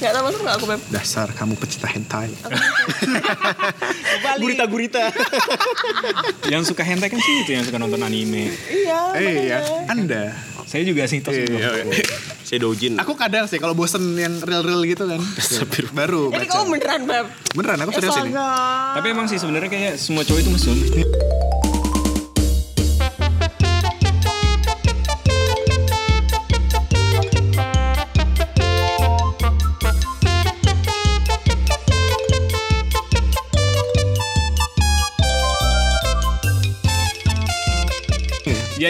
Gak tau masuk gak aku Beb? Dasar kamu pecinta hentai. Gurita-gurita. yang suka hentai kan sih itu yang suka nonton anime. Iya Eh iya. Anda. Saya juga sih tos. Iya, iya. Saya dojin. Aku kadang sih kalau bosen yang real-real gitu kan. Baru Jadi baca. kamu beneran Beb? Beneran aku serius ini. Tapi emang sih sebenarnya kayak semua cowok itu mesum.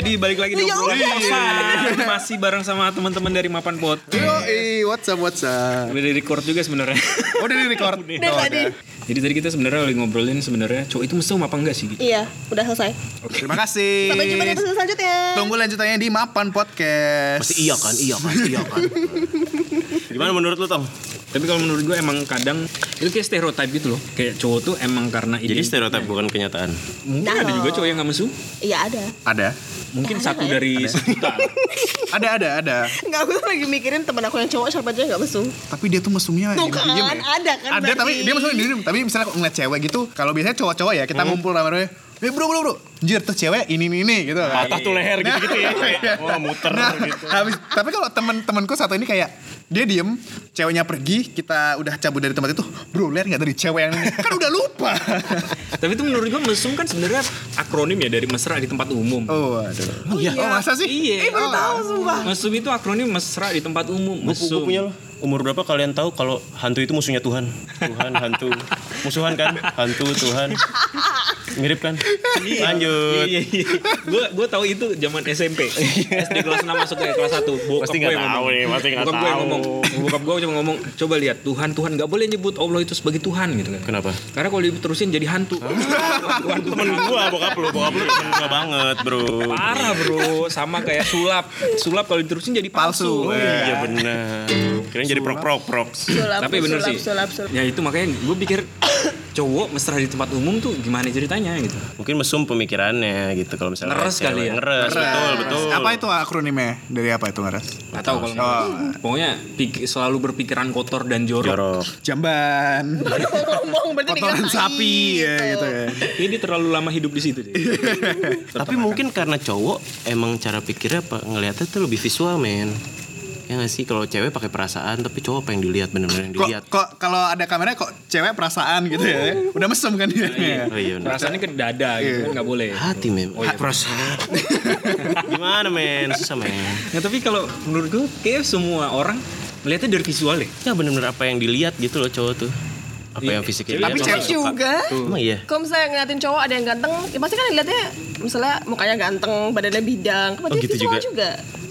Jadi balik lagi di Ya obrolan Allah. kosan. Masih bareng sama teman-teman dari Mapan Pot. Yo, eh, what's up, what's up? Udah di record juga sebenarnya. Oh, udah di record. Udah Oh, tadi. Jadi tadi kita sebenarnya lagi ngobrolin sebenarnya cowok itu mesum apa enggak sih? Gitu. Iya, udah selesai. Terima kasih. Sampai jumpa di episode selanjutnya. Tunggu lanjutannya di Mapan Podcast. Pasti iya kan, iya kan, iya kan. Gimana menurut lu Tom? Tapi kalau menurut gue emang kadang itu kayak stereotip gitu loh. Kayak cowok tuh emang karena Jadi ide- stereotip bukan kenyataan. Mungkin ada juga cowok yang nggak mesum. Iya ada. Ada. Mungkin Ada satu nggak ya? dari sejuta. Ada, ada, ada. Enggak, aku tuh lagi mikirin temen aku yang cowok siapa aja yang gak mesum. Tapi dia tuh mesumnya Tuh kan, ya. ada kan Ada, tapi dia mesumnya diem Tapi misalnya kok ngeliat cewek gitu, kalau biasanya cowok-cowok ya, kita ngumpul rame-rame. Eh bro, bro, bro. Anjir, tuh cewek ini, ini, ini, gitu. Patah tuh leher gitu-gitu ya. Iya. Wah, muter Nah, gitu. habis, tapi kalau temen-temenku satu ini kayak dia diem, ceweknya pergi, kita udah cabut dari tempat itu, bro lihat nggak dari cewek yang ini? kan udah lupa. Tapi itu menurut gue mesum kan sebenarnya akronim ya dari mesra di tempat umum. oh, aduh. iya. Oh, masa sih? Iya. Eh, baru tahu sumpah. Mesum itu akronim mesra di tempat umum. Mesum. punya loh. Umur berapa kalian tahu kalau hantu itu musuhnya Tuhan? Tuhan, hantu. Musuhan kan? Hantu, Tuhan. Mirip kan? Lanjut. Iya iya. Gue gue tahu itu zaman SMP. SD kelas 6 masuk ke kelas 1. Bokap Pasti gue nggak tahu nih, pasti nggak Bokap gue tahu. ngomong. Bokap gue cuma ngomong, coba lihat Tuhan Tuhan nggak boleh nyebut Allah itu sebagai Tuhan gitu kan. Kenapa? Karena kalau diterusin jadi hantu. Tuhan Temen gua, bokap lu, bokap lu temen gua banget, bro. Parah bro, sama kayak sulap. Sulap kalau diterusin jadi palsu. Palsu. Oh iya benar. Kirain jadi prok-prok-prok. Sulap, Tapi bener sih. Sulap, sulap. Ya itu makanya gue pikir cowok mesra di tempat umum tuh gimana ceritanya gitu. Mungkin mesum pemikirannya gitu kalau misalnya Ngeres cewek. kali ya? Ngeres, betul, betul. Apa itu akronimnya? Dari apa itu ngeres? Gak tahu kalau Oh. pokoknya pik- selalu berpikiran kotor dan jorok. Jorok. Jamban. Ngomong berarti Kotoran sapi ya gitu ya. Ini terlalu lama hidup di situ deh. Tapi mungkin karena cowok emang cara pikirnya apa ngelihatnya tuh lebih visual, men. Ya gak sih kalau cewek pakai perasaan tapi cowok apa yang dilihat bener-bener yang dilihat. kok kalau ada kamera kok cewek perasaan gitu ya? Udah mesem kan dia? Oh iya bener. Perasaannya ke dada gitu kan nggak boleh. Hati men. Oh iya. perasaan. Gimana men? Susah men. Nah, tapi kalau menurut gue kayak semua orang melihatnya dari visual deh. Ya bener-bener apa yang dilihat gitu loh cowok tuh. Apa Iya. yang fisiknya Tapi cewek juga. Emang iya. Kalau misalnya ngeliatin cowok ada yang ganteng, ya pasti kan lihatnya misalnya mukanya ganteng, badannya bidang. Kan Oh, gitu visual juga. juga.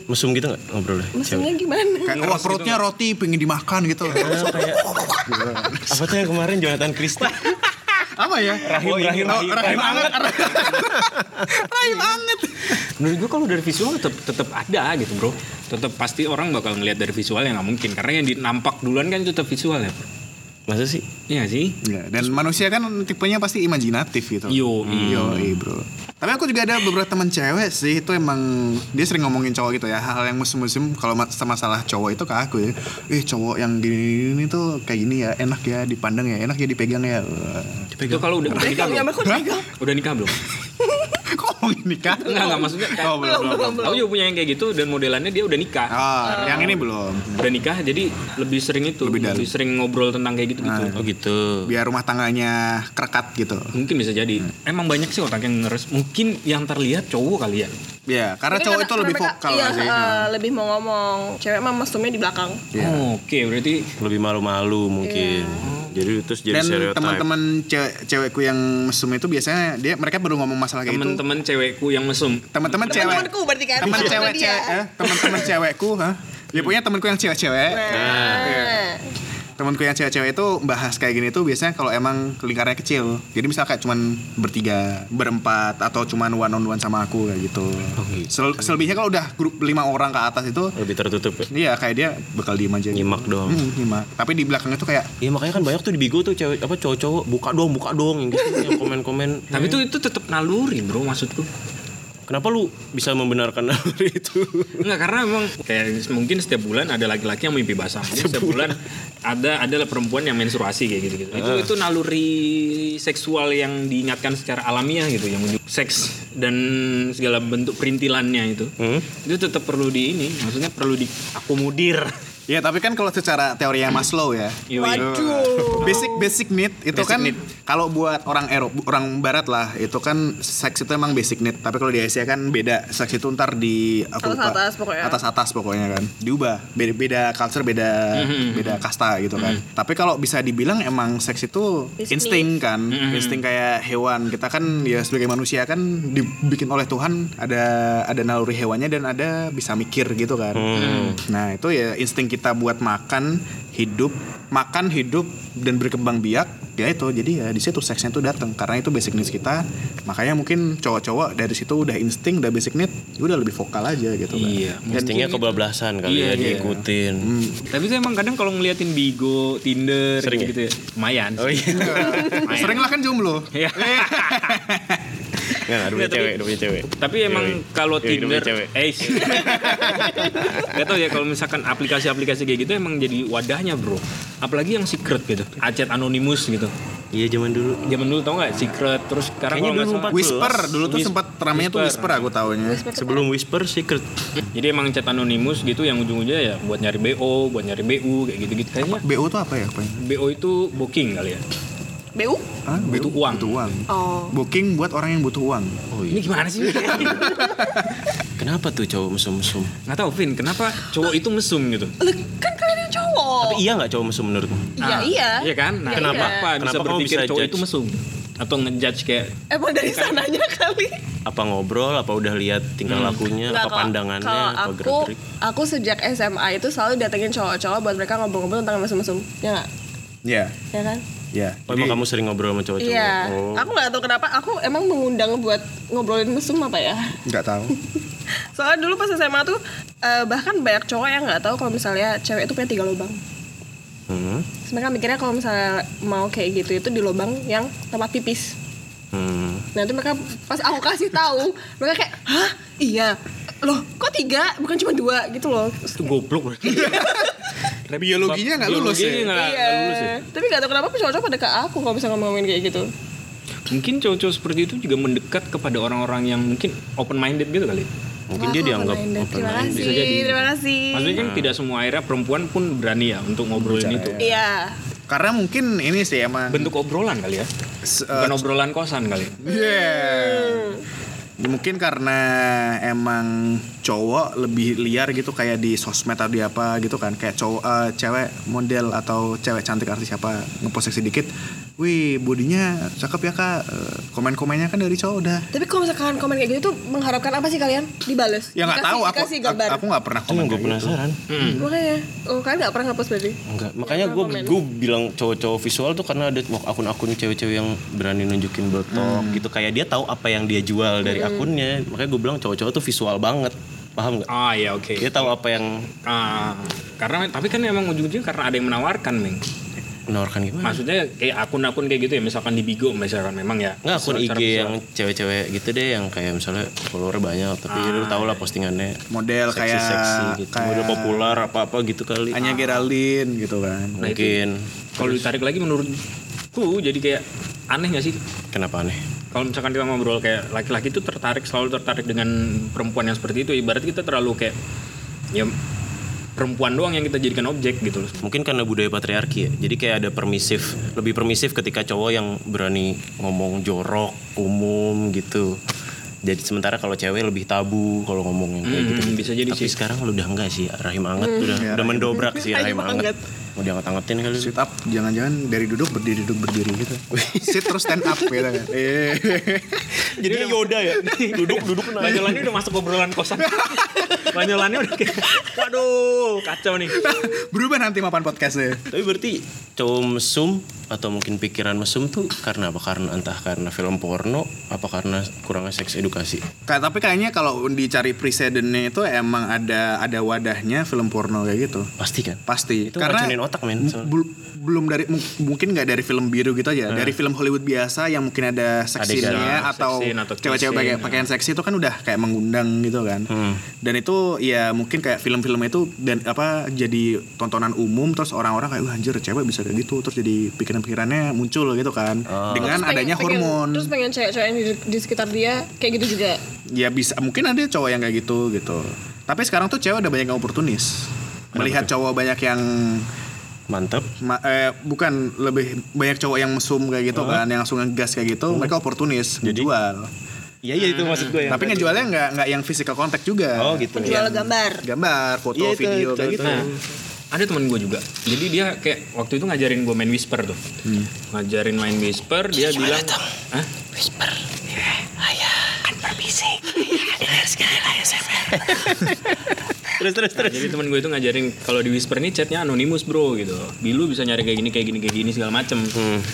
Mesum gitu gak ngobrolnya? Maksudnya gimana? Kayak wah perutnya roti pengen dimakan gitu. kayak apa tuh yang kemarin Jonathan Christie apa ya? Rahim, rahim, Oh, rahim. rahim anget. rahim anget. Menurut gue kalau dari visual tetap tetap ada gitu bro. Tetap pasti orang bakal ngelihat dari visual yang nggak mungkin karena yang nampak duluan kan tetap visual ya. Bro. Masa sih Iya sih. Ya, dan manusia kan tipenya pasti imajinatif gitu. Yo, Yo, bro. Tapi aku juga ada beberapa teman cewek sih itu emang dia sering ngomongin cowok gitu ya hal yang musim-musim kalau ma- masalah cowok itu ke aku ya. Eh cowok yang gini, ini tuh kayak gini ya enak ya dipandang ya enak ya dipegang ya. Itu kalau udah, udah nikah belum? dipegang. Udah nikah belum? Ngomongin nikah? Enggak, enggak maksudnya kayak, Oh, belum, belum, Aku juga punya yang kayak gitu dan modelannya dia udah nikah. Oh, yang ini belum. Udah nikah jadi lebih sering itu, Lebih lebih, sering ngobrol tentang kayak gitu-gitu. oh gitu Biar rumah tangganya kerekat gitu. Mungkin bisa jadi. Emang banyak sih orang yang ngeres. Mungkin yang terlihat cowok kali ya. Ya, karena Mungkin cowok karena- itu lebih mereka- vokal iya, sih. eh, lebih mau ngomong. Cewek mah mesumnya di belakang. Iya. Oh, Oke, berarti lebih malu-malu mungkin jadi terus jadi Dan stereotype teman-teman cewek cewekku yang mesum itu biasanya dia mereka baru ngomong masalah kayak itu. teman-teman cewekku yang mesum. Teman-teman cewek. Teman-temanku berarti kan. Teman cewek cewek, eh, teman-teman cewekku, ha? Ya punya temanku yang cewek-cewek. Nah. Temanku yang cewek-cewek itu bahas kayak gini tuh biasanya kalau emang lingkarannya kecil. Jadi misal kayak cuman bertiga, berempat atau cuman one on one sama aku kayak gitu. gitu. Sel- selebihnya kalau udah grup lima orang ke atas itu lebih tertutup ya Iya kayak dia bakal diem aja gitu. nyimak doang Hmm, nyimak. Tapi di belakangnya tuh kayak Iya makanya kan banyak tuh di Bigo tuh cewek apa cowok-cowok buka dong buka dong yang gitu yang komen-komen Tapi itu itu tetap naluri, Bro, maksudku. Kenapa lu bisa membenarkan naluri itu? Enggak karena memang kayak mungkin setiap bulan ada laki-laki yang mimpi basah. Mungkin setiap bulan ada ada perempuan yang menstruasi kayak gitu gitu. Itu itu naluri seksual yang diingatkan secara alamiah gitu yang menunjuk seks dan segala bentuk perintilannya itu. Hmm? Itu tetap perlu di ini, maksudnya perlu diakomodir. Ya tapi kan kalau secara teorinya Maslow ya Yoi. Basic basic need itu Basic kan kalau buat orang Eropa orang Barat lah itu kan seks itu emang basic need tapi kalau di Asia kan beda seks itu ntar di aku lupa. Atas-atas pokoknya. atas atas pokoknya kan diubah beda beda culture beda Mhm. beda kasta gitu kan tapi kalau bisa dibilang emang seks itu Basic insting kan Mhm. insting kayak hewan kita kan ya sebagai manusia kan dibikin oleh Tuhan ada ada naluri hewannya dan ada bisa mikir gitu kan nah itu ya insting kita buat makan hidup makan hidup dan berkembang biak ya itu jadi ya di situ seksnya tuh datang karena itu basic needs kita makanya mungkin cowok-cowok dari situ udah insting udah basic need udah lebih vokal aja gitu kan Iya, Instingnya kebablasan kali Iya, ya iya. diikutin. Tapi itu emang kadang kalau ngeliatin Bigo, Tinder Sering ya? gitu ya. Lumayan. Oh iya. Sering lah kan jomblo Iya. Nggak, ada punya cewek, ada punya cewek. Tapi emang Yoi. kalau punya Tinder, cewek. eh, gak tau ya kalau misalkan aplikasi-aplikasi kayak gitu emang jadi wadahnya bro. Apalagi yang secret gitu, acet anonimus gitu. Iya zaman dulu. Zaman dulu tau nggak secret, terus sekarang Kayaknya kalau 2014. salah- Whisper dulu tuh sempat ramenya tuh Whisper. Aku taunya Sebelum Whisper Secret. Jadi emang chat anonimus gitu yang ujung-ujungnya ya buat nyari BO, buat nyari BU kayak gitu-gitu kayaknya. BO tuh apa ya apa ya? BO itu booking kali ya. BU? Hah? Butuh uang. Butuh uang. Oh. Booking buat orang yang butuh uang. Oh Ini iya. gimana sih? Kenapa tuh cowok mesum-mesum? Nggak tahu Vin, kenapa cowok itu mesum gitu? Kan kalian yang cowok. Tapi iya nggak cowok mesum menurutmu? Iya, Ah, iya. Iya kan? Nah, Iya, kenapa? iya. Apa bisa Kenapa kamu berpikir bisa cowok judge? itu mesum? Atau ngejudge kayak Emang dari sananya kali. Apa ngobrol? Apa udah lihat tingkah lakunya? Nggak, apa kalau- pandangannya? Kalau apa aku, gerak-gerik? aku sejak SMA itu selalu datengin cowok-cowok buat mereka ngobrol-ngobrol tentang mesum-mesum. Ya nggak? Iya. Ya kan? Iya. Oh, emang kamu sering ngobrol sama cowok-cowok? Iya. Oh. Aku nggak tahu kenapa. Aku emang mengundang buat ngobrolin mesum apa ya? nggak tahu. Soalnya dulu pas SMA tuh eh, bahkan banyak cowok yang nggak tahu kalau misalnya cewek itu punya tiga lubang. Hmm. Mereka mikirnya kalau misalnya mau kayak gitu itu di lubang yang tempat pipis. Hmm. Nah itu mereka pas aku kasih tahu mereka kayak hah iya loh kok tiga bukan cuma dua gitu loh. itu goblok. Biologinya nggak lulus ya? Biologinya nggak nggak Iya. lulus ya. Tapi gak tahu kenapa cowok-cowok pada ke aku kalau bisa ngomongin kayak gitu. Mungkin cowok-cowok seperti itu juga mendekat kepada orang-orang yang mungkin open minded gitu kali. Mungkin Wah, dia dianggap open Terima minded. kasih, Bisa jadi. terima kasih. Maksudnya kan tidak semua akhirnya perempuan pun berani ya untuk ngobrolin itu. Iya. Karena mungkin ini sih emang. Bentuk obrolan kali ya. Bukan eh, obrolan kosan kali. Iya. Mungkin karena emang cowok lebih liar gitu kayak di sosmed atau di apa gitu kan. Kayak cowok eh, cewek model atau cewek cantik artis siapa ngepost seksi dikit wih bodinya cakep ya kak Eh, komen-komennya kan dari cowok udah Tapi kalau misalkan komen kayak gitu tuh mengharapkan apa sih kalian? Dibales? ya nggak tahu aku gambar. aku nggak pernah komen gue gitu. penasaran. Makanya, oh kalian nggak pernah ngepost berarti? Enggak, makanya gue gue bilang cowok-cowok visual tuh karena ada akun-akun cewek-cewek yang berani nunjukin botok gitu kayak dia tahu apa yang dia jual dari akunnya. Makanya gue bilang cowok-cowok tuh visual banget. Paham nggak? Ah ya oke. Dia tahu apa yang Ah, karena tapi kan emang ujung-ujungnya karena ada yang menawarkan, Meng. Menawarkan gimana? Maksudnya kayak akun-akun kayak gitu ya, misalkan di Bigo misalkan memang ya. Nggak akun IG visual. yang cewek-cewek gitu deh yang kayak misalnya follower banyak tapi lu tau lah postingannya model kayak seksi-seksi gitu. kayak Model populer apa-apa gitu kali. Anya Geraldine gitu kan Mungkin. Kalau ditarik lagi menurutku jadi kayak aneh gak sih? Kenapa aneh? Kalau misalkan kita ngobrol kayak laki-laki itu tertarik selalu tertarik dengan perempuan yang seperti itu, ibarat kita terlalu kayak ya perempuan doang yang kita jadikan objek gitu loh. Mungkin karena budaya patriarki ya. Jadi kayak ada permisif, lebih permisif ketika cowok yang berani ngomong jorok, umum gitu. Jadi sementara kalau cewek lebih tabu kalau ngomong yang kayak Hmm, gitu. bisa jadi Tapi sih. sekarang udah enggak sih, rahim anget udah Ya, udah rahim. mendobrak sih rahim Rahim anget. anget. Mau diangkat-angetin kali. sit up jangan-jangan dari duduk berdiri duduk berdiri gitu sit terus stand up gitu kan. Jadi Yoda ya. duduk duduk naik. Banyolannya udah masuk obrolan kosan. Banyolannya udah kayak, waduh, kacau nih. berubah nanti mapan podcastnya Tapi berarti cowok mesum atau mungkin pikiran mesum tuh karena apa? Karena entah karena film porno, apa karena kurangnya seks edukasi? Kayak tapi kayaknya kalau dicari presidennya itu emang ada ada wadahnya film porno kayak gitu. Pasti kan? Pasti. Itu karena otak men. Bel- belum dari mung- mungkin nggak dari film biru gitu aja dari film Hollywood biasa yang mungkin ada seksinya Adegan, atau seksin atau cewek-cewek pakai ya. pakaian seksi itu kan udah kayak mengundang gitu kan. Dan itu ya mungkin kayak film-film itu dan apa jadi tontonan umum terus orang-orang kayak wah anjir cewek bisa kayak gitu. Terus jadi pikiran-pikirannya muncul gitu kan. Dengan Terus pengen- adanya pengen- hormon. Terus pengen cewek-cewek yang di, di sekitar dia kayak gitu juga. ya bisa mungkin ada cowok yang kayak gitu gitu. Tapi sekarang tuh cewek udah banyak yang oportunis. Melihat cowok banyak yang Mantap. Ma- eh, bukan lebih banyak cowok yang mesum kayak gitu kan yang langsung ngegas kayak gitu mereka oportunis Jadi- jual Iya iya itu maksud gue yang. tapi ngejualnya nggak nggak yang physical contact juga Oh gitu. Jual gambar. gambar foto Iya, itu- video itu- kayak itu. gitu Nah, ada teman gue juga. Jadi dia kayak waktu itu ngajarin gue main whisper tuh. Ngajarin main whisper, dia bilang, Hah? Whisper. Ayah. Kan berbisik. Dengar sekali Terus terus Nah, jadi teman gue itu ngajarin kalau di whisper ini chatnya anonimus bro gitu. Bilu bisa nyari kayak gini kayak gini kayak gini segala macem.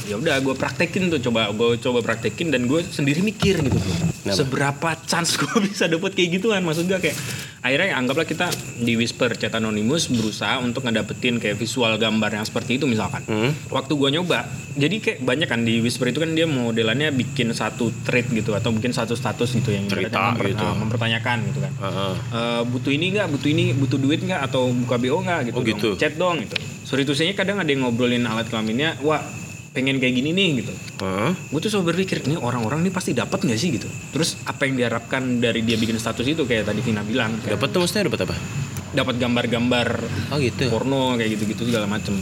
Ya udah gue praktekin tuh coba gue coba praktekin dan gue sendiri mikir gitu tuh. Seberapa chance gue bisa dapet kayak gitu kan maksud gue kayak akhirnya anggaplah kita di whisper chat anonimus berusaha untuk ngedapetin kayak visual gambar yang seperti itu misalkan. Waktu gue nyoba, jadi kayak banyak kan di whisper itu kan dia modelannya bikin satu thread gitu atau bikin satu status gitu yang Cerita memper- gitu. ah, mempertanyakan gitu kan. Heeh. Eh, butuh ini nggak butuh ini butuh duit nggak atau buka bo nggak gitu, Oh, dong. gitu. chat dong gitu sorry tuh kadang ada yang ngobrolin alat kelaminnya wah pengen kayak gini nih gitu Hah? gue tuh selalu berpikir ini orang-orang ini pasti dapat nggak sih gitu terus apa yang diharapkan dari dia bikin status itu kayak tadi Vina bilang Dapat tuh maksudnya dapat apa? dapat gambar-gambar Oh gitu. porno kayak gitu-gitu segala macem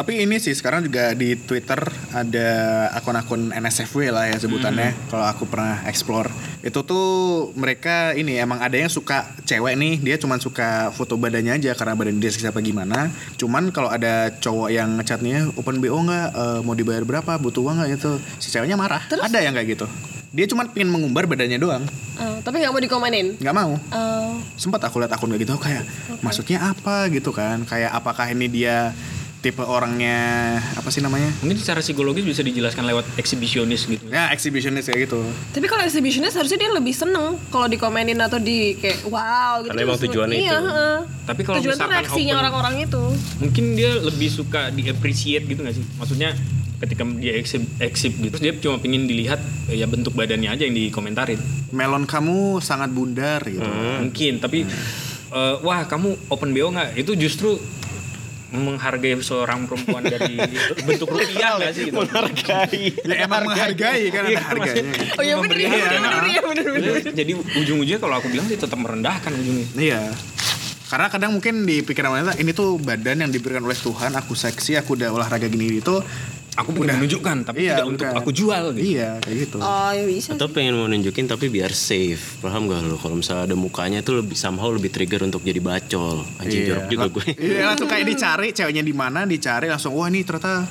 tapi ini sih sekarang juga di Twitter ada akun-akun NSFW lah ya sebutannya kalau aku pernah explore. Itu tuh mereka ini emang ada yang suka cewek nih dia cuma suka foto badannya aja karena badan dia siapa gimana. Cuman kalau ada cowok yang ngechatnya open BO nggak? Eh, mau dibayar berapa? Butuh uang nggak? Itu si ceweknya marah. Ada yang kayak gitu. Dia cuma pengen mengumbar badannya doang. Eh, tapi nggak mau dikomenin. nggak mau. Eh, sempat aku lihat akun kayak gitu kayak maksudnya apa? gitu kan. Kayak apakah ini dia tipe orangnya apa sih namanya mungkin secara psikologis bisa dijelaskan lewat eksibisionis gitu ya exhibitionist kayak gitu tapi kalau exhibitionist harusnya dia lebih seneng kalau dikomenin atau di kayak wow gitu. Karena emang tujuannya iya, itu. heeh. Tapi kalau tujuan misalkan reaksinya open- orang-orang itu. mungkin dia lebih suka di appreciate gitu gak sih maksudnya ketika dia eksib, eksib gitu terus dia cuma pengen dilihat ya bentuk badannya aja yang dikomentarin melon kamu sangat bundar gitu mungkin tapi eh, wah kamu open bo nggak itu justru menghargai seorang perempuan dari bentuk rupiah nggak sih gitu? Menghargai. ya emang menghargai. kan ada harganya. Oh iya bener iya bener. iya bener bener. jadi ujung-ujungnya kalau aku bilang sih tetap merendahkan ujungnya. Iya. Karena kadang mungkin di pikiran wanita ini tuh badan yang diberikan oleh Tuhan aku seksi aku udah olahraga gini itu aku udah menunjukkan tapi Iya, tidak untuk bukan. aku jual gitu iya kayak gitu Oh ya bisa. Atau pengen mau nunjukin tapi biar safe. Paham gak lo? Kalau misalnya ada mukanya tuh lebih somehow lebih trigger untuk jadi bacol. Anjing jorok juga gue. Iya langsung kayak dicari ceweknya di mana dicari langsung wah ini ternyata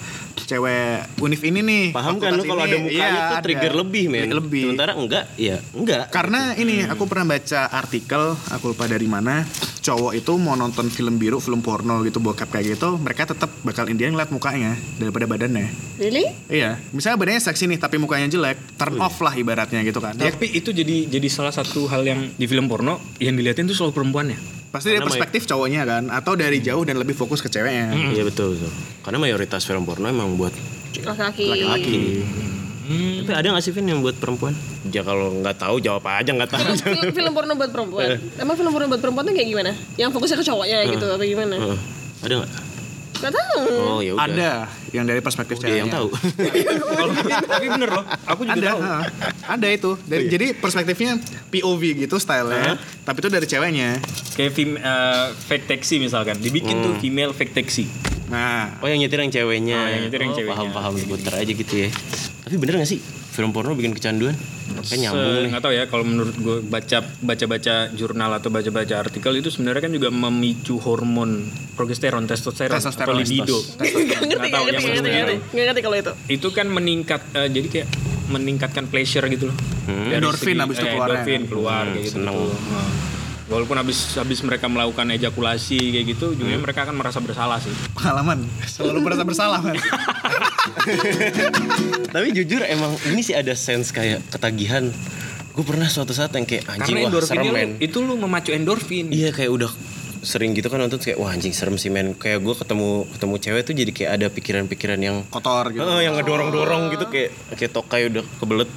cewek univ ini nih. Paham kan lu kalau ini." ada mukanya Iya, tuh ada. trigger lebih men. Lebih. Sementara enggak, ya enggak. Karena ini aku pernah baca artikel aku lupa dari mana cowok itu mau nonton film biru film porno gitu bokep kayak gitu mereka tetap bakal Indian ngeliat mukanya daripada badannya Really? iya misalnya badannya seksi nih tapi mukanya jelek turn off lah ibaratnya gitu kan tapi itu jadi jadi salah satu hal yang di film porno yang diliatin tuh selalu perempuannya pasti dari Karena perspektif cowoknya kan atau dari jauh dan lebih fokus ke ceweknya Iya betul, betul. Karena mayoritas film porno emang buat Laki-laki. laki-laki Tapi ada gak sih Vin yang buat perempuan? Ya kalau nggak tahu jawab aja nggak tahu. Film, film porno buat perempuan. Emang film porno buat perempuan tuh kayak gimana? Yang fokusnya ke cowoknya gitu atau gimana? Heeh. ada nggak? Gak tahu. Oh ya udah. ada yang dari perspektif Dia yang ceweknya. tahu. Tapi bener loh aku juga ada tahu. ada itu. Dari- jadi perspektifnya POV gitu stylenya. Tapi itu dari ceweknya. Kayak film eh, fake taxi misalkan. Dibikin tuh female fake taxi. Nah. Oh yang nyetir yang ceweknya. Oh, yang nyetir yang Oh, ceweknya. Paham paham. Puter aja gitu ya. Tapi bener gak sih? Film porno bikin kecanduan? Kan nyambung Se- nih. nggak tahu ya kalau menurut gue baca baca baca jurnal atau baca baca artikel itu sebenarnya kan juga memicu hormon progesteron testosteron, Testosteron, atau libido. Gak ngerti, Nggak tahu gak yang ngerti, gak benar. ngerti. Gak ngerti kalau itu. itu kan meningkat eh, jadi kayak meningkatkan pleasure gitu loh Dari Endorfin segi- habis itu eh, keluarnya. endorfin keluar kayak gitu, seneng. gitu. Walaupun habis habis mereka melakukan ejakulasi kayak gitu ujungnya mereka akan merasa bersalah sih pengalaman selalu merasa bersalah kan Tapi jujur emang ini sih ada sense kayak ketagihan. Gue pernah suatu saat yang kayak anjing karena wah serem men. itu lu memacu endorfin Iya kayak udah sering gitu kan nonton kayak wah anjing serem sih men kayak gue ketemu ketemu cewek tuh jadi kayak ada pikiran-pikiran yang kotor gitu Heeh, yang ngedorong-dorong gitu kayak kayak tokai udah kebelet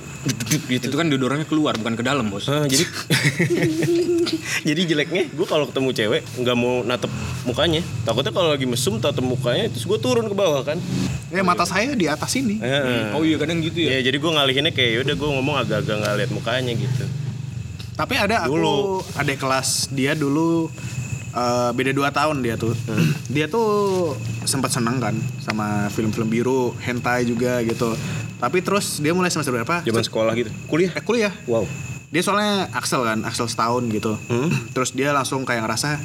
gitu Itu kan didorongnya keluar bukan ke dalam, Bos. Heeh, jadi jadi jeleknya gue kalau ketemu cewek nggak mau natep mukanya takutnya kalau lagi mesum tatep mukanya terus gue turun ke bawah kan ya mata saya di atas ini Heeh. Oh iya kadang gitu ya. ya jadi gue ngalihinnya kayak yaudah gue ngomong agak-agak nggak lihat mukanya gitu tapi ada aku Dulu. ada kelas dia dulu eh, beda 2 tahun dia tuh. Dia tuh sempat seneng kan sama film-film biru hentai juga gitu. Tapi terus dia mulai semester berapa? Zaman sekolah gitu? Kuliah? Eh, kuliah. Wow. Dia soalnya Axel kan Axel setahun gitu. Terus dia langsung kayak ngerasa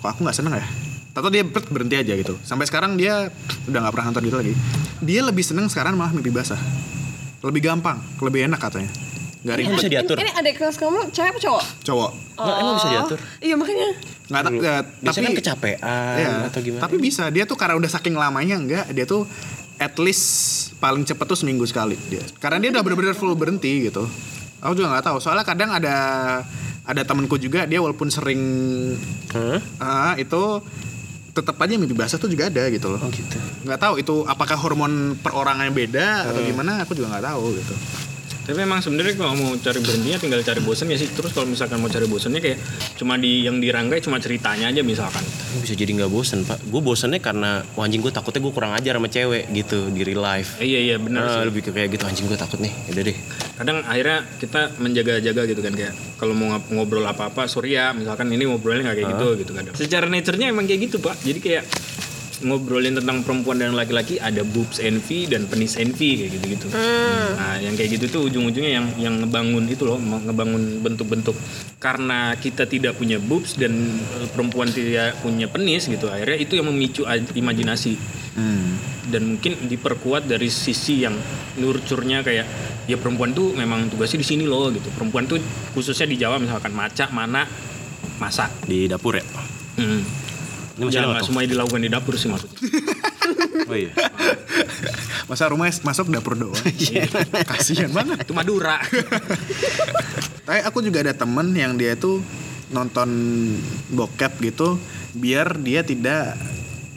kok aku nggak seneng ya? Tahu dia ber- berhenti aja gitu. Sampai sekarang dia udah nggak pernah nonton gitu lagi. Dia lebih seneng sekarang malah mimpi basah. Lebih gampang lebih enak katanya nggak Emang ribet. bisa diatur. Ini, ini adik kelas kamu cewek apa cowok? cowok. Nggak, emang bisa diatur. Iya makanya. nggak ya, biasanya tapi kan kecapean Iya, atau gimana? Tapi bisa. Dia tuh karena udah saking lamanya enggak dia tuh at least paling cepet tuh seminggu sekali dia. Karena dia udah bener-bener full berhenti gitu. Aku juga nggak tahu. Soalnya kadang ada ada temenku juga dia walaupun sering Hah? ah, itu tetap aja mimpi basah tuh juga ada gitu loh. Oh gitu. Nggak tahu itu apakah hormon perorangannya beda atau gimana aku juga nggak tahu gitu Tapi memang sebenarnya kalau mau cari berhentinya tinggal cari bosan ya sih. Terus kalau misalkan mau cari bosannya kayak cuma di yang dirangkai cuma ceritanya aja misalkan. bisa jadi nggak bosen pak gue bosennya karena wah, anjing gue takutnya gue kurang ajar sama cewek gitu di real life Eh, iya iya benar Nah, sih. lebih ke kayak gitu anjing gue takut nih udah deh Kadang akhirnya kita menjaga-jaga gitu kan kayak kalau mau ngobrol apa-apa sorry ya misalkan ini ngobrolnya nggak kayak gitu gitu kadang. Secara nature-nya emang kayak gitu pak. Jadi kayak ngobrolin tentang perempuan dan laki-laki ada boobs envy dan penis envy kayak gitu-gitu. Nah, yang kayak gitu tuh ujung-ujungnya yang yang ngebangun itu loh, ngebangun bentuk-bentuk karena kita tidak punya boobs dan eh, perempuan tidak punya penis gitu. Akhirnya itu yang memicu aj- imajinasi. Dan mungkin diperkuat dari sisi yang nurturnya kayak ya perempuan tuh memang tugasnya di sini loh gitu. Perempuan tuh khususnya di Jawa misalkan maca, mana, masak. di dapur ya Hmm. Ini masih Ya, nggak tuh? semuanya dilakukan di dapur sih maksudnya. oh iya masa rumah masuk dapur doang kasihan banget itu Madura. Tapi aku juga ada temen yang dia tuh nonton bokep gitu biar dia tidak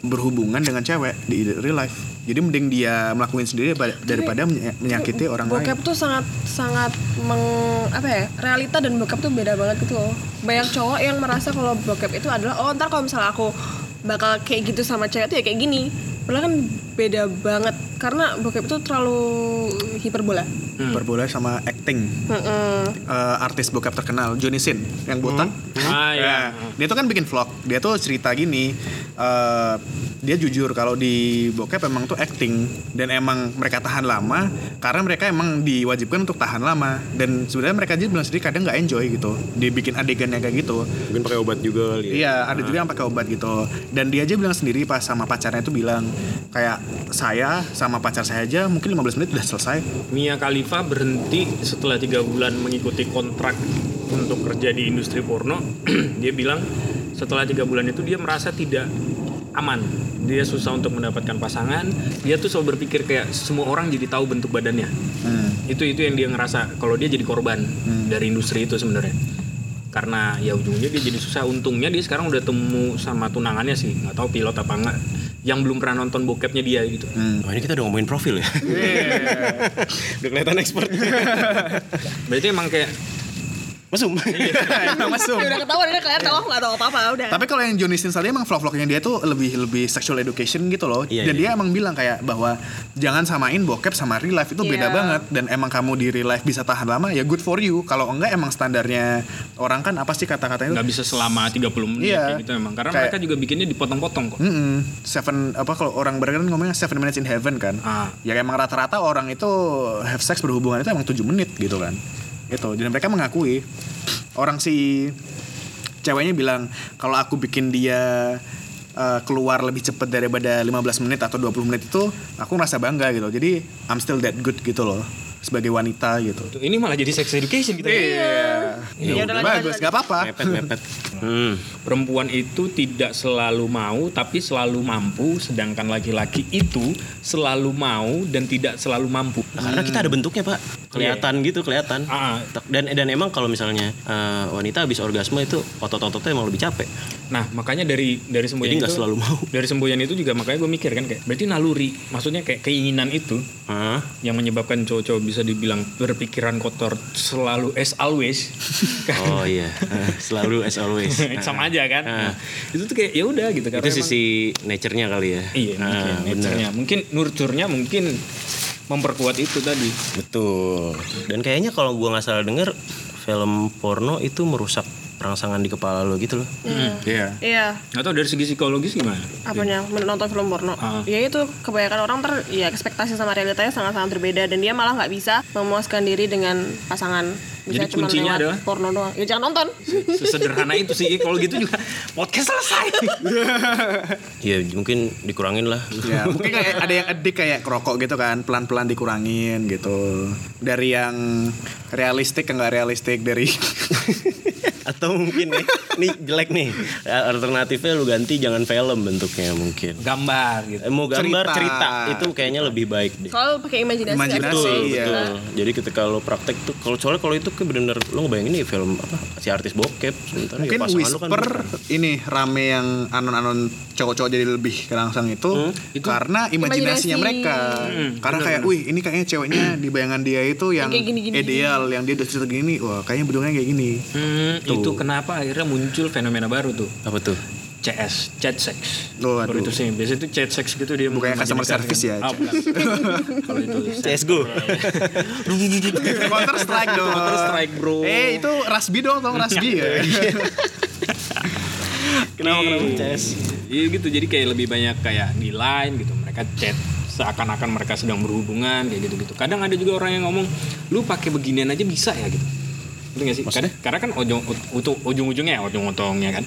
berhubungan dengan cewek di real life. Jadi mending dia melakukan sendiri daripada- menya- menyakiti orang Bokep lain. tuh sangat sangat meng apa ya realita dan bokep tuh beda banget gitu loh. Banyak cowok yang merasa kalau bokep itu adalah oh ntar kalau misalnya aku bakal kayak gitu sama cewek tuh ya kayak gini. Padahal kan beda banget karena bokep itu terlalu hiperbola. Berbola sama acting. Heeh. Eh, artis bokep terkenal Johnny Sin yang botak. ah ya. Nah, dia tuh kan bikin vlog. Dia tuh cerita gini. eh, dia jujur kalau di bokep emang tuh acting dan emang mereka tahan lama karena mereka emang diwajibkan untuk tahan lama dan sebenarnya mereka aja bilang sendiri kadang nggak enjoy gitu. Dibikin adegannya kayak gitu. mungkin pakai obat juga ya Iya, ada juga yang pakai obat gitu. Dan dia aja bilang sendiri pas sama pacarnya itu bilang kayak saya sama pacar saya aja mungkin 15 menit udah selesai. Mia Khalifa berhenti setelah tiga bulan mengikuti kontrak untuk kerja di industri porno. dia bilang setelah tiga bulan itu dia merasa tidak aman. Dia susah untuk mendapatkan pasangan. Dia tuh selalu berpikir kayak semua orang jadi tahu bentuk badannya. Itu itu yang dia ngerasa kalau dia jadi korban dari industri itu sebenarnya. Karena ya ujungnya dia jadi susah. Untungnya dia sekarang udah temu sama tunangannya sih, nggak tahu pilot apa enggak. Yang belum pernah nonton bokepnya dia gitu. Oh, ini kita udah ngomongin profil ya? Udah kelihatan expert. Berarti emang kayak mesum Emang masuk. Ya udah ketahuan udah kalian tahu aku nggak tahu apa-apa udah. Tapi kalau yang Johnny Sins tadi emang vlog-vlognya dia tuh lebih lebih sexual education gitu loh. Iya, dan iya. dia emang bilang kayak bahwa jangan samain bokep sama real life itu beda Iya. banget dan emang kamu di real life bisa tahan lama ya good for you. Kalau enggak emang standarnya orang kan apa sih kata-katanya itu? nggak bisa selama 30 menit Iya. gitu emang karena Kayak- mereka juga bikinnya dipotong-potong kok Mm-mm. Seven apa kalau orang kan ngomongnya seven minutes in heaven kan. Ah. Ya emang rata-rata orang itu have sex berhubungan itu emang 7 menit gitu kan. Itu dan mereka mengakui orang si ceweknya bilang kalau aku bikin dia uh, keluar lebih cepat daripada 15 menit atau 20 menit itu aku ngerasa bangga gitu. Jadi I'm still that good gitu loh sebagai wanita gitu. Ini malah jadi sex education kita Iya. Ya udah, lanjut, Bagus, nggak apa-apa. mepet mepet Hmm. Perempuan itu tidak selalu mau tapi selalu mampu, sedangkan laki-laki itu selalu mau dan tidak selalu mampu. Nah, karena kita ada bentuknya pak, kelihatan gitu kelihatan. Ah. Dan dan emang kalau misalnya eh, wanita habis orgasme itu otot-ototnya emang lebih capek. Nah, makanya dari dari semboyan Jadi nggak selalu mau. Dari semboyan itu juga makanya gue mikir kan kayak berarti naluri, maksudnya kayak keinginan itu Hah? yang menyebabkan cowok-cowok bisa dibilang berpikiran kotor selalu as always. Oh iya, Eh, selalu as always. sama aja kan. Ah. Nah, itu tuh kayak ya udah gitu karena itu emang- sisi nature-nya kali ya. Iya, mungkin bener. nature-nya. Mungkin nurture-nya mungkin memperkuat itu tadi. Betul. Dan kayaknya kalau gua nggak salah denger film porno itu merusak rangsangan di kepala lo gitu loh. Iya. Iya, Atau dari segi psikologis gimana? apanya menonton film porno Ah. ya itu kebanyakan orang ter ya ekspektasi sama realitanya sangat-sangat berbeda dan dia malah nggak bisa memuaskan diri dengan pasangan bisa Jadi cuma kuncinya lewat adalah? porno doang ya jangan nonton Sesederhana itu sih. Kalau gitu juga podcast selesai. Iya, mungkin dikurangin lah. Ya, mungkin kayak ada yang edik kayak kerokok gitu kan, pelan-pelan dikurangin gitu. Dari yang realistik ke nggak realistik dari Atau mungkin nih, nih jelek nih. Alternatifnya lu ganti jangan film bentuknya mungkin. Gambar gitu. Eh, mau gambar Cerita. cerita. itu kayaknya lebih baik deh. kalau pakai imajinasi Imajinasi. Betul, iya. betul. Jadi ketika lo praktek tuh, kalau soalnya kalau itu kayak bener-bener lo ngebayangin nih film apa si artis bokep, sementara mungkin ya pasangan lo kan whisper beneran. ini rame yang anon-anon cowok-cowok jadi lebih kerangsang itu, itu karena imajinasinya Imajinasi. mereka. karena kayak, wih ini kayaknya ceweknya di bayangan dia itu yang, Yang kayak gini-gini. ideal, yang dia udah cerita gini, wah kayaknya bentuknya kayak gini. Hmm, itu kenapa akhirnya muncul fenomena baru tuh. apa tuh? CS, chat sex. Oh, Baru aduh. itu sih, biasanya itu chat sex gitu dia Bukannya customer service ya, bukan. Kalau itu CSGO. Counter Strike dong. Counter Strike, bro. Eh itu Rasbi dong, tau Rasbi ya. Kenapa kenapa CS? Iya gitu, jadi kayak lebih banyak kayak di line gitu, mereka chat seakan-akan mereka sedang berhubungan kayak gitu-gitu. Kadang ada juga orang yang ngomong, lu pakai beginian aja bisa ya gitu. Itu gak sih? Karena, karena kan ujung ujung ujung-ujungnya ujung-otongnya kan.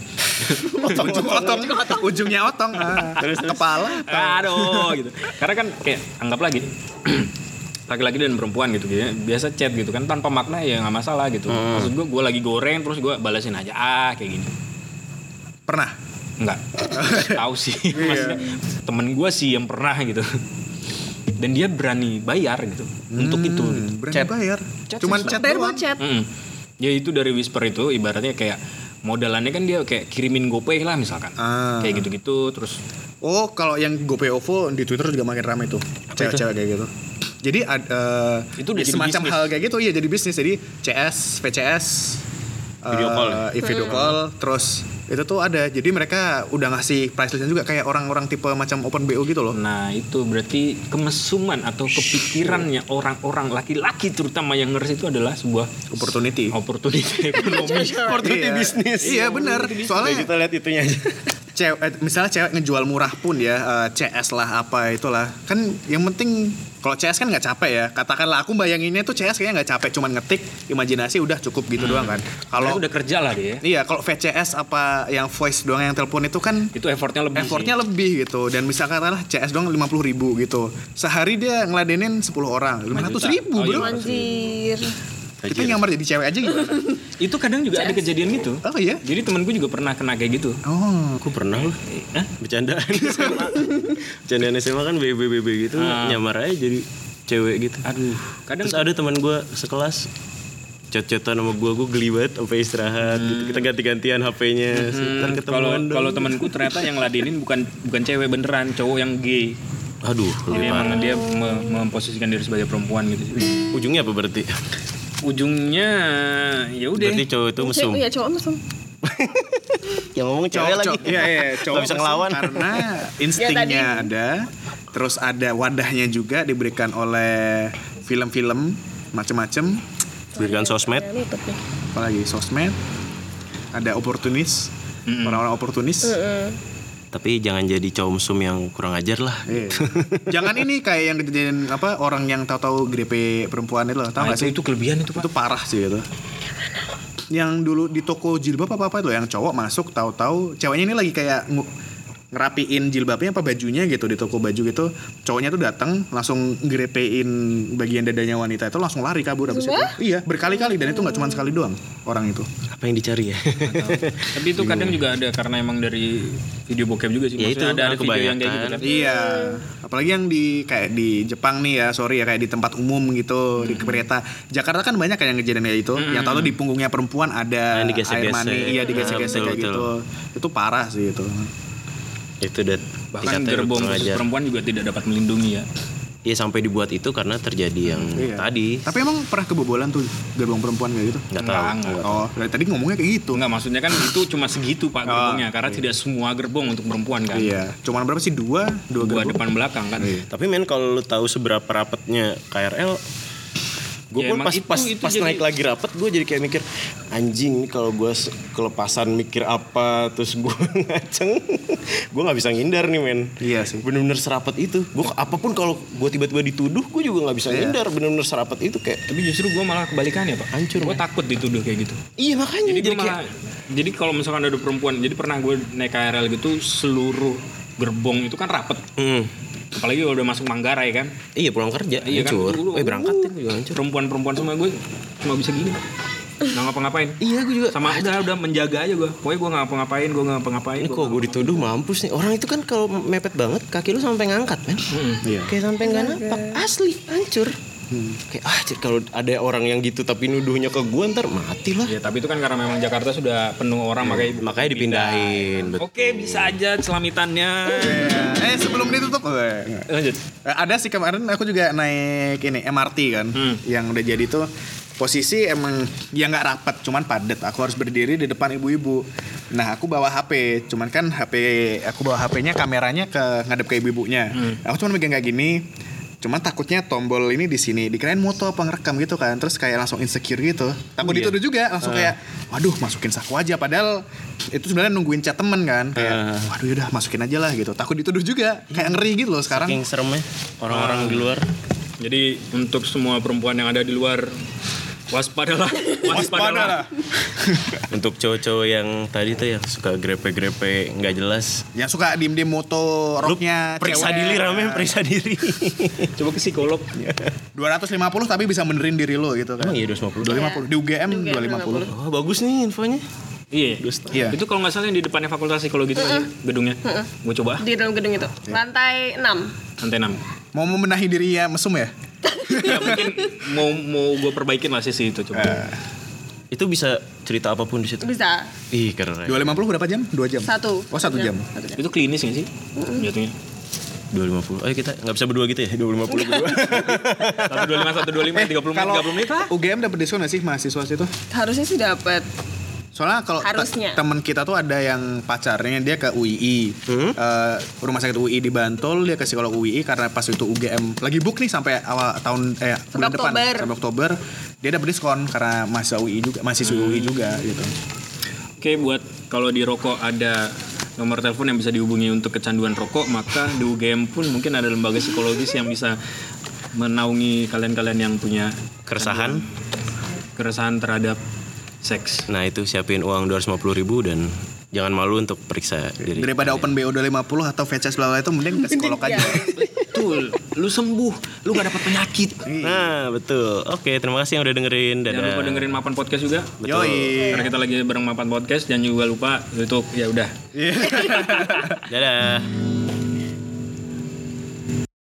Ujung otong, ujungnya otong. Ah, Kepala. Aduh gitu. Karena kan kayak anggap lagi laki-laki dan perempuan gitu ya biasa chat gitu kan tanpa makna ya nggak masalah gitu maksud gue gue lagi goreng terus gue balasin aja ah kayak gini Pernah. Enggak. Tahu sih. Maksudnya temen gue sih yang pernah gitu. Dan dia berani bayar gitu untuk itu. gitu. Berani Chat. bayar. Chat Cuman chat bayar doang. chat Mm-mm. Ya itu dari whisper itu ibaratnya kayak modalannya kan dia kayak kirimin GoPay lah misalkan. Ah. Kayak gitu-gitu terus Oh, kalau yang GoPay OVO di Twitter juga makin ramai tuh. Cewek-cewek kayak gitu. Jadi ada Itu udah jadi semacam bisnis. hal kayak gitu iya jadi bisnis. Jadi CS, VCS, Video eh, call iya, video call, terus itu tuh ada. Jadi mereka udah ngasih price listnya juga kayak orang-orang tipe macam Open BO gitu loh. Nah itu berarti kemesuman atau kepikirannya orang-orang laki-laki terutama yang ngerti itu adalah sebuah Opportunity. opportunity ekonomi. Opportunity bisnis. Iya benar. Soalnya kita lihat itunya aja. Cewek eh, misalnya cewek ngejual murah pun ya eh, CS lah apa itulah kan yang penting kalau CS kan nggak capek ya katakanlah aku bayanginnya tuh CS kayaknya nggak capek cuman ngetik imajinasi udah cukup gitu doang kan Kalau udah kerja lah dia. iya kalau VCS apa yang voice doang yang telepon itu kan Itu effortnya lebih. effortnya sih. lebih gitu dan misalkan katakanlah CS doang 50 ribu gitu sehari dia ngeladenin 10 orang 500 ribu Oh, bro iya. anjir kita nyamar jadi cewek aja gimana Itu kadang juga ada kejadian gitu. oh iya Jadi temanku juga pernah kena kayak gitu. oh Aku pernah loh. Hah? Bercandaan SMA. Bercandaan SMA kan BB-BB gitu Ah. nyamar aja jadi cewek gitu. Aduh, kadang Terus ada teman gue sekelas chat-chatan sama gue, gue geli banget sampai istirahat gitu. Kita ganti-gantian HP-nya. Hmm, kalau ketemuan dong. kalau temanku ternyata yang ladenin bukan bukan cewek beneran, cowok yang gay. Aduh, Jadi emang dia me- memposisikan diri sebagai perempuan gitu. Ujungnya apa berarti? Ujungnya ya udah. Berarti cowok itu mesum. Iya cowok mesum Yang ngomong cewek cowok, lagi. cowok, iya, iya, cowok Nggak bisa ngelawan. karena Ya, instingnya tadi. ada terus ada wadahnya juga diberikan oleh film-film macem-macem Berikan sosmed. Ya, nutup nih apalagi sosmed ada oportunis orang-orang oportunis Tapi jangan jadi cowok mesum yang kurang ajar lah. Iya. jangan ini kayak yang kejadian apa orang yang tahu-tahu grepe perempuan itu loh tahu Nah, itu, sih itu kelebihan itu, Pak. itu parah sih itu yang dulu di toko jilbab apa apa itu yang cowok masuk tahu-tahu ceweknya ini lagi kayak ngerapiin jilbabnya apa bajunya gitu di toko baju gitu cowoknya tuh datang langsung grepein bagian dadanya wanita itu langsung lari kabur habis itu iya berkali-kali dan itu nggak cuma sekali doang orang itu Apa yang dicari ya? Tapi itu kadang juga ada karena emang dari video bokep juga sih. Ya itu, ada, ada video yang kayak gitu kan. Iya, apalagi yang di kayak di Jepang nih ya, sorry ya kayak di tempat umum gitu, di kereta. Jakarta kan banyak kayak yang kejadian kayak itu. Yang tahu tuh di punggungnya perempuan ada Yang air mani, iya digesek-gesek Ah, kayak betul, gitu. Itu parah sih itu. Itu udah Bahkan gerbong khusus perempuan juga tidak dapat melindungi ya. Iya sampai dibuat itu karena terjadi yang Iya. tadi. Tapi emang pernah kebobolan tuh gerbong perempuan kayak gitu? Nggak Enggak, tahu. enggak. Oh, dari tadi ngomongnya kayak gitu. Enggak maksudnya kan itu cuma segitu Pak gerbongnya karena tidak semua gerbong untuk perempuan kan. Iya, cuman berapa sih dua, dua Dua gerbong. depan belakang kan. Tapi men kalau lu tahu seberapa rapatnya KRL gue Ya, pun pas itu- pas itu pas jadi- naik lagi rapat gue jadi kayak mikir anjing kalau gue kelepasan mikir apa terus gue ngaceng gue nggak bisa ngindar nih men Iya sih. bener-bener serapat itu gue apa pun kalau gue tiba-tiba dituduh gue juga nggak bisa Iya. ngindar bener-bener serapat itu kayak Tapi justru gue malah kebalikannya Pak. Hancur, Gue takut dituduh kayak gitu. iya makanya Jadi jadi, malah, kayak jadi kalau misalkan ada perempuan, jadi pernah gue naik KRL gitu seluruh gerbong itu kan rapet. Hmm. Apalagi kalau udah masuk Manggarai kan. iya pulang kerja Iya kan? hancur Dulu- eh berangkat kan juga hancur Perempuan-perempuan semua gue cuma bisa gini. Nggak ngapa-ngapain. iya gue juga Sama udah udah menjaga aja gue. Pokoknya gue nggak ngapa-ngapain, gue nggak ngapa-ngapain. ini gua kok gue dituduh mampus nih orang itu kan kalau mepet banget kaki lu sampai ngangkat men Iya. kayak sampai nggak nampak asli hancur kayak ah cik, kalau ada orang yang gitu tapi nuduhnya ke gue ntar mati lah Ya tapi itu kan karena memang Jakarta sudah penuh orang makanya makanya dipindahin betul. Oke bisa aja selamitannya. Eh sebelum ditutup, eh, Lanjut. Eh, ada sih kemarin aku juga naik ini MRT kan, Hmm. yang udah jadi tuh posisi emang ya nggak rapat, cuman padat. Aku harus berdiri di depan ibu-ibu. Nah aku bawa HP, cuman kan HP aku bawa HP-nya kameranya ke ngadep ke ibu-ibunya. Aku cuma megang kayak gini. Cuman takutnya tombol ini di sini dikirain moto apa ngerekam gitu kan, terus kayak langsung insecure gitu. Takut iya. dituduh juga, langsung kayak, waduh masukin saku aja. Padahal itu sebenarnya nungguin chat temen kan, kayak, waduh yaudah masukin aja lah gitu. Takut dituduh juga, kayak ngeri gitu loh sekarang. Saking seremnya orang-orang di luar Jadi untuk semua perempuan yang ada di luar waspadalah, waspadalah. untuk cowok-cowok yang tadi tuh yang suka grepe-grepe nggak jelas. Yang suka diem diem moto roknya periksa cewek. diri rame periksa diri. Coba ke psikolog. 250 tapi bisa benerin diri lo gitu kan. Emang iya 250 250 di UGM Di UGM 250 oh bagus nih infonya. Iya. Iya. Itu kalau nggak salah yang di depannya fakultas psikologi itu aja gedungnya. Gue coba. di dalam gedung itu. Lantai 6 Lantai 6. mau membenahi diri ya mesum ya ya mungkin mau mau gue perbaikin lah sisi itu coba. itu bisa cerita apa pun di situ? Bisa. Ih keren. 250 berapa jam? 2 jam? Satu. Oh satu jam. Satu jam. Itu klinis nggak sih? Jatuhnya. 250 oh kita nggak bisa berdua gitu ya? 250 berdua. Satu dua lima satu dua lima tiga puluh menit kalau tiga puluh menit lah. UGM dapat diskon gak sih mahasiswa situ? Harusnya sih dapat soalnya kalau temen kita tuh ada yang pacarnya dia ke UII Hmm? Eh, rumah sakit UI di Bantul dia ke psikolog UII karena pas itu UGM lagi book nih sampai awal tahun eh bulan depan Oktober. sampai Oktober. Dia dapat diskon karena mahasiswa UI juga mahasiswa UI juga gitu. Oke buat kalau di rokok ada nomor telepon yang bisa dihubungi untuk kecanduan rokok maka di UGM pun mungkin ada lembaga psikologis yang bisa menaungi kalian-kalian yang punya keresahan? keresahan terhadap seks. nah itu siapin uang 250 ribu dan jangan malu untuk periksa diri. Daripada open BO 250 atau VCS bla bla itu mending ke psikolog aja. Betul, lu sembuh, lu gak dapat penyakit. nah betul. Oke terima kasih yang udah dengerin. Dadah. Jangan lupa dengerin Mapan Podcast juga. Yoi. Karena kita lagi bareng Mapan Podcast, jangan juga lupa untuk ya udah. dadah